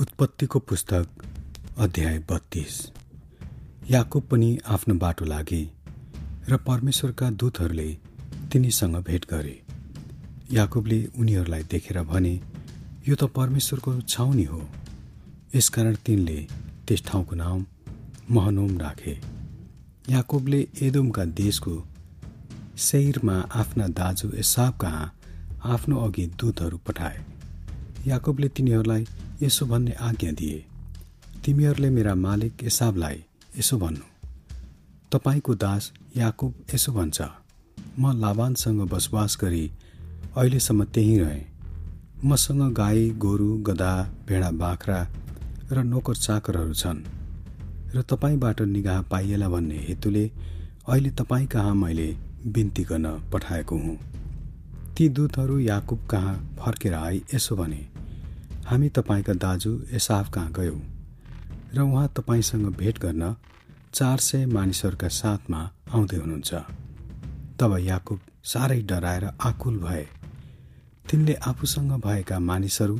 उत्पत्तिको पुस्तक अध्याय बत्तीस। याकुब पनि आफ्नो बाटो लागे र परमेश्वरका दूतहरूले तिनीसँग भेट गरे। याकुबले उनीहरूलाई देखेर भने यो त परमेश्वरको छाउनी हो। यसकारण तिनले त्यस ठाउँको नाम महनोम राखे। याकुबले एदोमका देशको शैरमा आफ्ना दाजु एसाब कहाँ आफ्नो अघि दूतहरू पठाए। याकुबले तिनीहरूलाई यसो भन्ने आज्ञा दिए। तिमीहरूले मेरा मालिक एसाबलाई यसो भन्नु। तपाईँको दास याकुब यसो भन्छ म लाभानसँग बसोबास गरी अहिलेसम्म त्यहीँ रहेँ। मसँग गाई गोरु गधा भेडा बाख्रा र नोकर चाकरहरू छन् र तपाईँबाट निगाह पाइएला भन्ने हेतुले अहिले तपाईँ कहाँ मैले बिन्ती गर्न पठाएको हुँ। ती दूतहरू याकुब कहाँ फर्केर आई यसो भने। हामी तपाईँका दाजु एसाफ कहाँ गयौँ र उहाँ तपाईँसँग भेट गर्न चार सय मानिसहरूका साथमा आउँदै हुनुहुन्छ। तब याकुब साह्रै डराएर आकुल भए। तिनले आफूसँग भएका मानिसहरू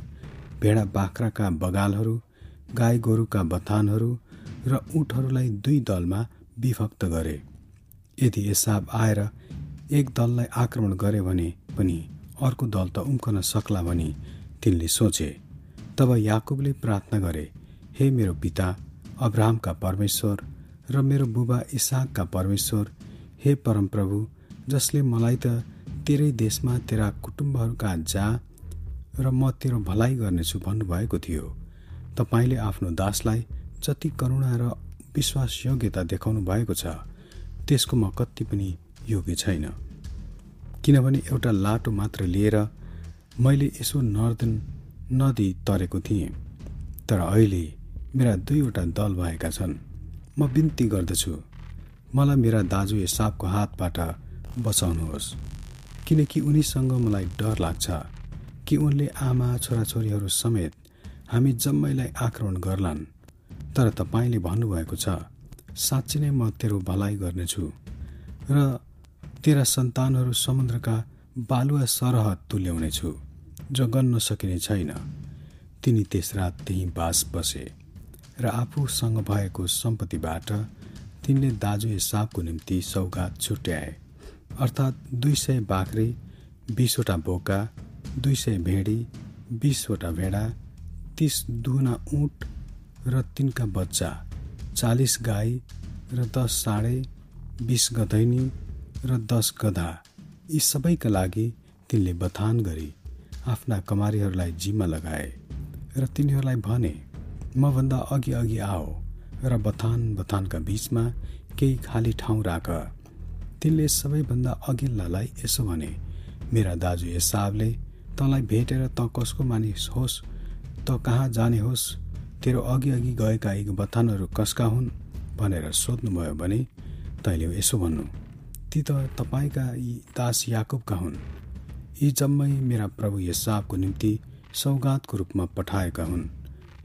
भेडा बाख्राका बगालहरू गाई गोरुका बथानहरू र उठहरूलाई दुई दलमा विभक्त गरे। यदि एसाब आएर एक दललाई आक्रमण गरे भने पनि अर्को दल त उम्कन सक्ला भनी तिनले सोचे। तब याकुबले प्रार्थना गरे हे मेरो पिता अब्राहमका परमेश्वर र मेरो बुबा इसाकका परमेश्वर हे परमप्रभु जसले मलाई त तेरै देशमा तेरा कुटुम्बहरूका जा र म तेरो भलाइ गर्नेछु भन्नुभएको थियो। तपाईँले आफ्नो दासलाई जति करुणा र विश्वास योग्यता देखाउनु भएको छ त्यसको म कति पनि योग्य छैन। किनभने एउटा लाटो मात्र लिएर मैले यसो नर्दन नदी तरेको थिएँ। तर अहिले मेरा दुईवटा दल भएका छन्। म बिन्ती गर्दछु। मलाई मेरा दाजु सापको हातबाट बचाउनुहोस्। किनकि उनीसँग मलाई डर लाग्छ कि उनले आमा छोराछोरीहरू समेत हामी जम्मैलाई आक्रमण गर्लान्। तर तपाईँले भन्नुभएको छ साँच्ची नै म तेरो भलाइ गर्नेछु। र तेरा सन्तानहरू समुद्रका बालुवा सरह तुल्याउनेछु। जो गन्न सकिने छैन। तिनी त्यस रात त्यहीँ बास बसे र आफूसँग भएको सम्पत्तिबाट तिनले दाजु हिसाबको निम्ति सौगात छुट्याए। अर्थात् दुई सय बाख्रे बिसवटा बोका दुई सय भेडी बिसवटा भेडा तिस दुना ऊँट र तिनका बच्चा चालिस गाई र दस साढे बिस गधैनी र दस गधा यी सबैका लागि तिनले बथान गरी। आफ्ना कमारीहरूलाई जिम्मा लगाए र तिनीहरूलाई भने मभन्दा अघि अघि आओ र बथान बथानका बिचमा केही खाली ठाउँ राख। तिनले सबैभन्दा अघिल्लालाई यसो भने मेरा दाजु हिसाबले तँलाई भेटेर त कसको मानिस होस् त कहाँ जाने होस् तेरो अघि अघि गएका यी बथानहरू कसका हुन्? भनेर सोध्नुभयो भने तैँले यसो भन्नु ती त तपाईँका यी दास याकुबका हुन्। यी जम्मै मेरा प्रभु यसाबको निम्ति सौगातको रूपमा पठाएका हुन्।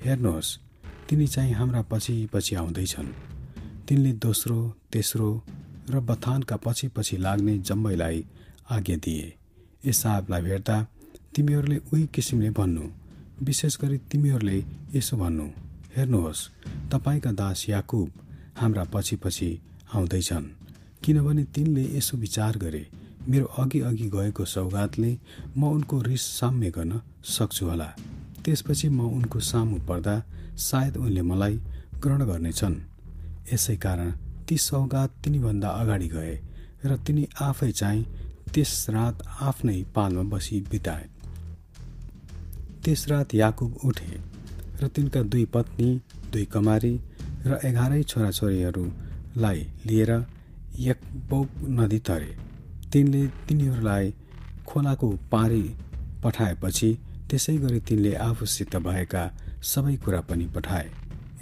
हेर्नुहोस् तिनी चाहिँ हाम्रा पछि पछि आउँदैछन्। तिनले दोस्रो तेस्रो र बथानका पछि पछि लाग्ने जम्मैलाई आज्ञा दिए। एसाबलाई भेट्दा तिमीहरूले उही किसिमले भन्नु विशेष गरी तिमीहरूले यसो भन्नु। हेर्नुहोस् तपाईँका दास याकुब हाम्रा पछि पछि आउँदैछन् किनभने तिनले यसो विचार गरे मेरो अघि अघि गएको सौगातले म उनको रिस साम्य गर्न सक्छु होला। त्यसपछि म उनको सामु पर्दा सायद उनले मलाई ग्रहण गर्नेछन्। यसै कारण ती सौगात तिनीभन्दा अगाडि गए र तिनी आफै चाहिँ त्यस रात आफ्नै पालमा बसी बिताए। त्यस रात याकुब उठे र तिनका दुई पत्नी दुई कमारी र एघारै छोराछोरीहरूलाई लिएर यकबोक नदी तरे। तिनले तिनीहरूलाई खोलाको पारी पठाएपछि त्यसै गरी तिनले आफूसित भएका सबै कुरा पनि पठाए।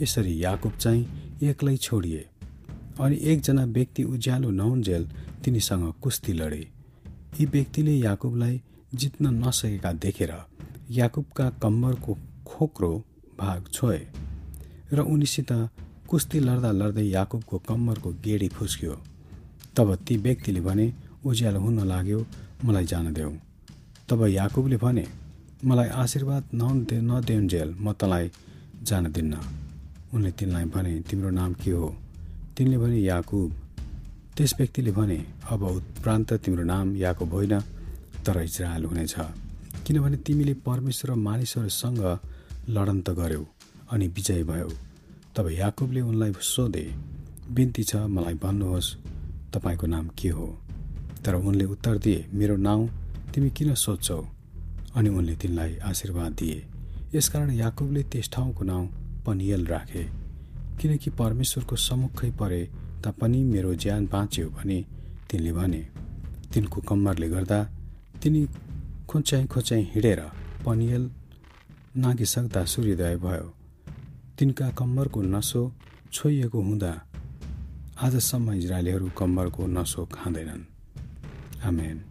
यसरी याकुब चाहिँ एक्लै छोडिए अनि एकजना व्यक्ति उज्यालो नहुन्जेल तिनीसँग कुस्ती लडे। यी व्यक्तिले याकुबलाई जित्न नसकेका देखेर याकुबका कम्मरको खोक्रो भाग छोए र उनीसित कुस्ती लड्दा लड्दै याकुबको कम्मरको गेडी फुस्क्यो। तब ती व्यक्तिले भने उज्यालो हुन लाग्यो मलाई जान देऊ। तब याकुबले भने मलाई आशीर्वाद नदेउन्जेल म तँलाई जान दिन्न। उनले तिनलाई भने तिम्रो नाम के हो? तिनले भने याकुब। त्यस व्यक्तिले भने अब उत्प्रान्त तिम्रो नाम याकुब होइन तर इजरायल हुनेछ। किनभने तिमीले परमेश्वर र मानिसहरूसँग लडन त गर्यौ अनि विजय भयो। तब याकुबले उनलाई सोधे बिन्ती छ मलाई भन्नुहोस् तपाईँको नाम के हो? तर उनले उत्तर दिए मेरो नाउँ तिमी किन सोध्छौ? अनि उनले तिनलाई आशीर्वाद दिए। यसकारण याकुबले त्यस ठाउँको नाउँ पनियल राखे। किनकि परमेश्वरको सम्मुखै परे तापनि मेरो ज्यान बाँच्यो भने तिनले भने तिनको कम्मरले गर्दा तिनी खोच्याइ खोच्याइ हिँडेर पनियल नागिसक्दा सूर्योदय भयो। तिनका कम्मरको नसो छोइएको हुँदा आजसम्म इजरायलीहरू कम्मरको नसो खाँदैनन्। Amen.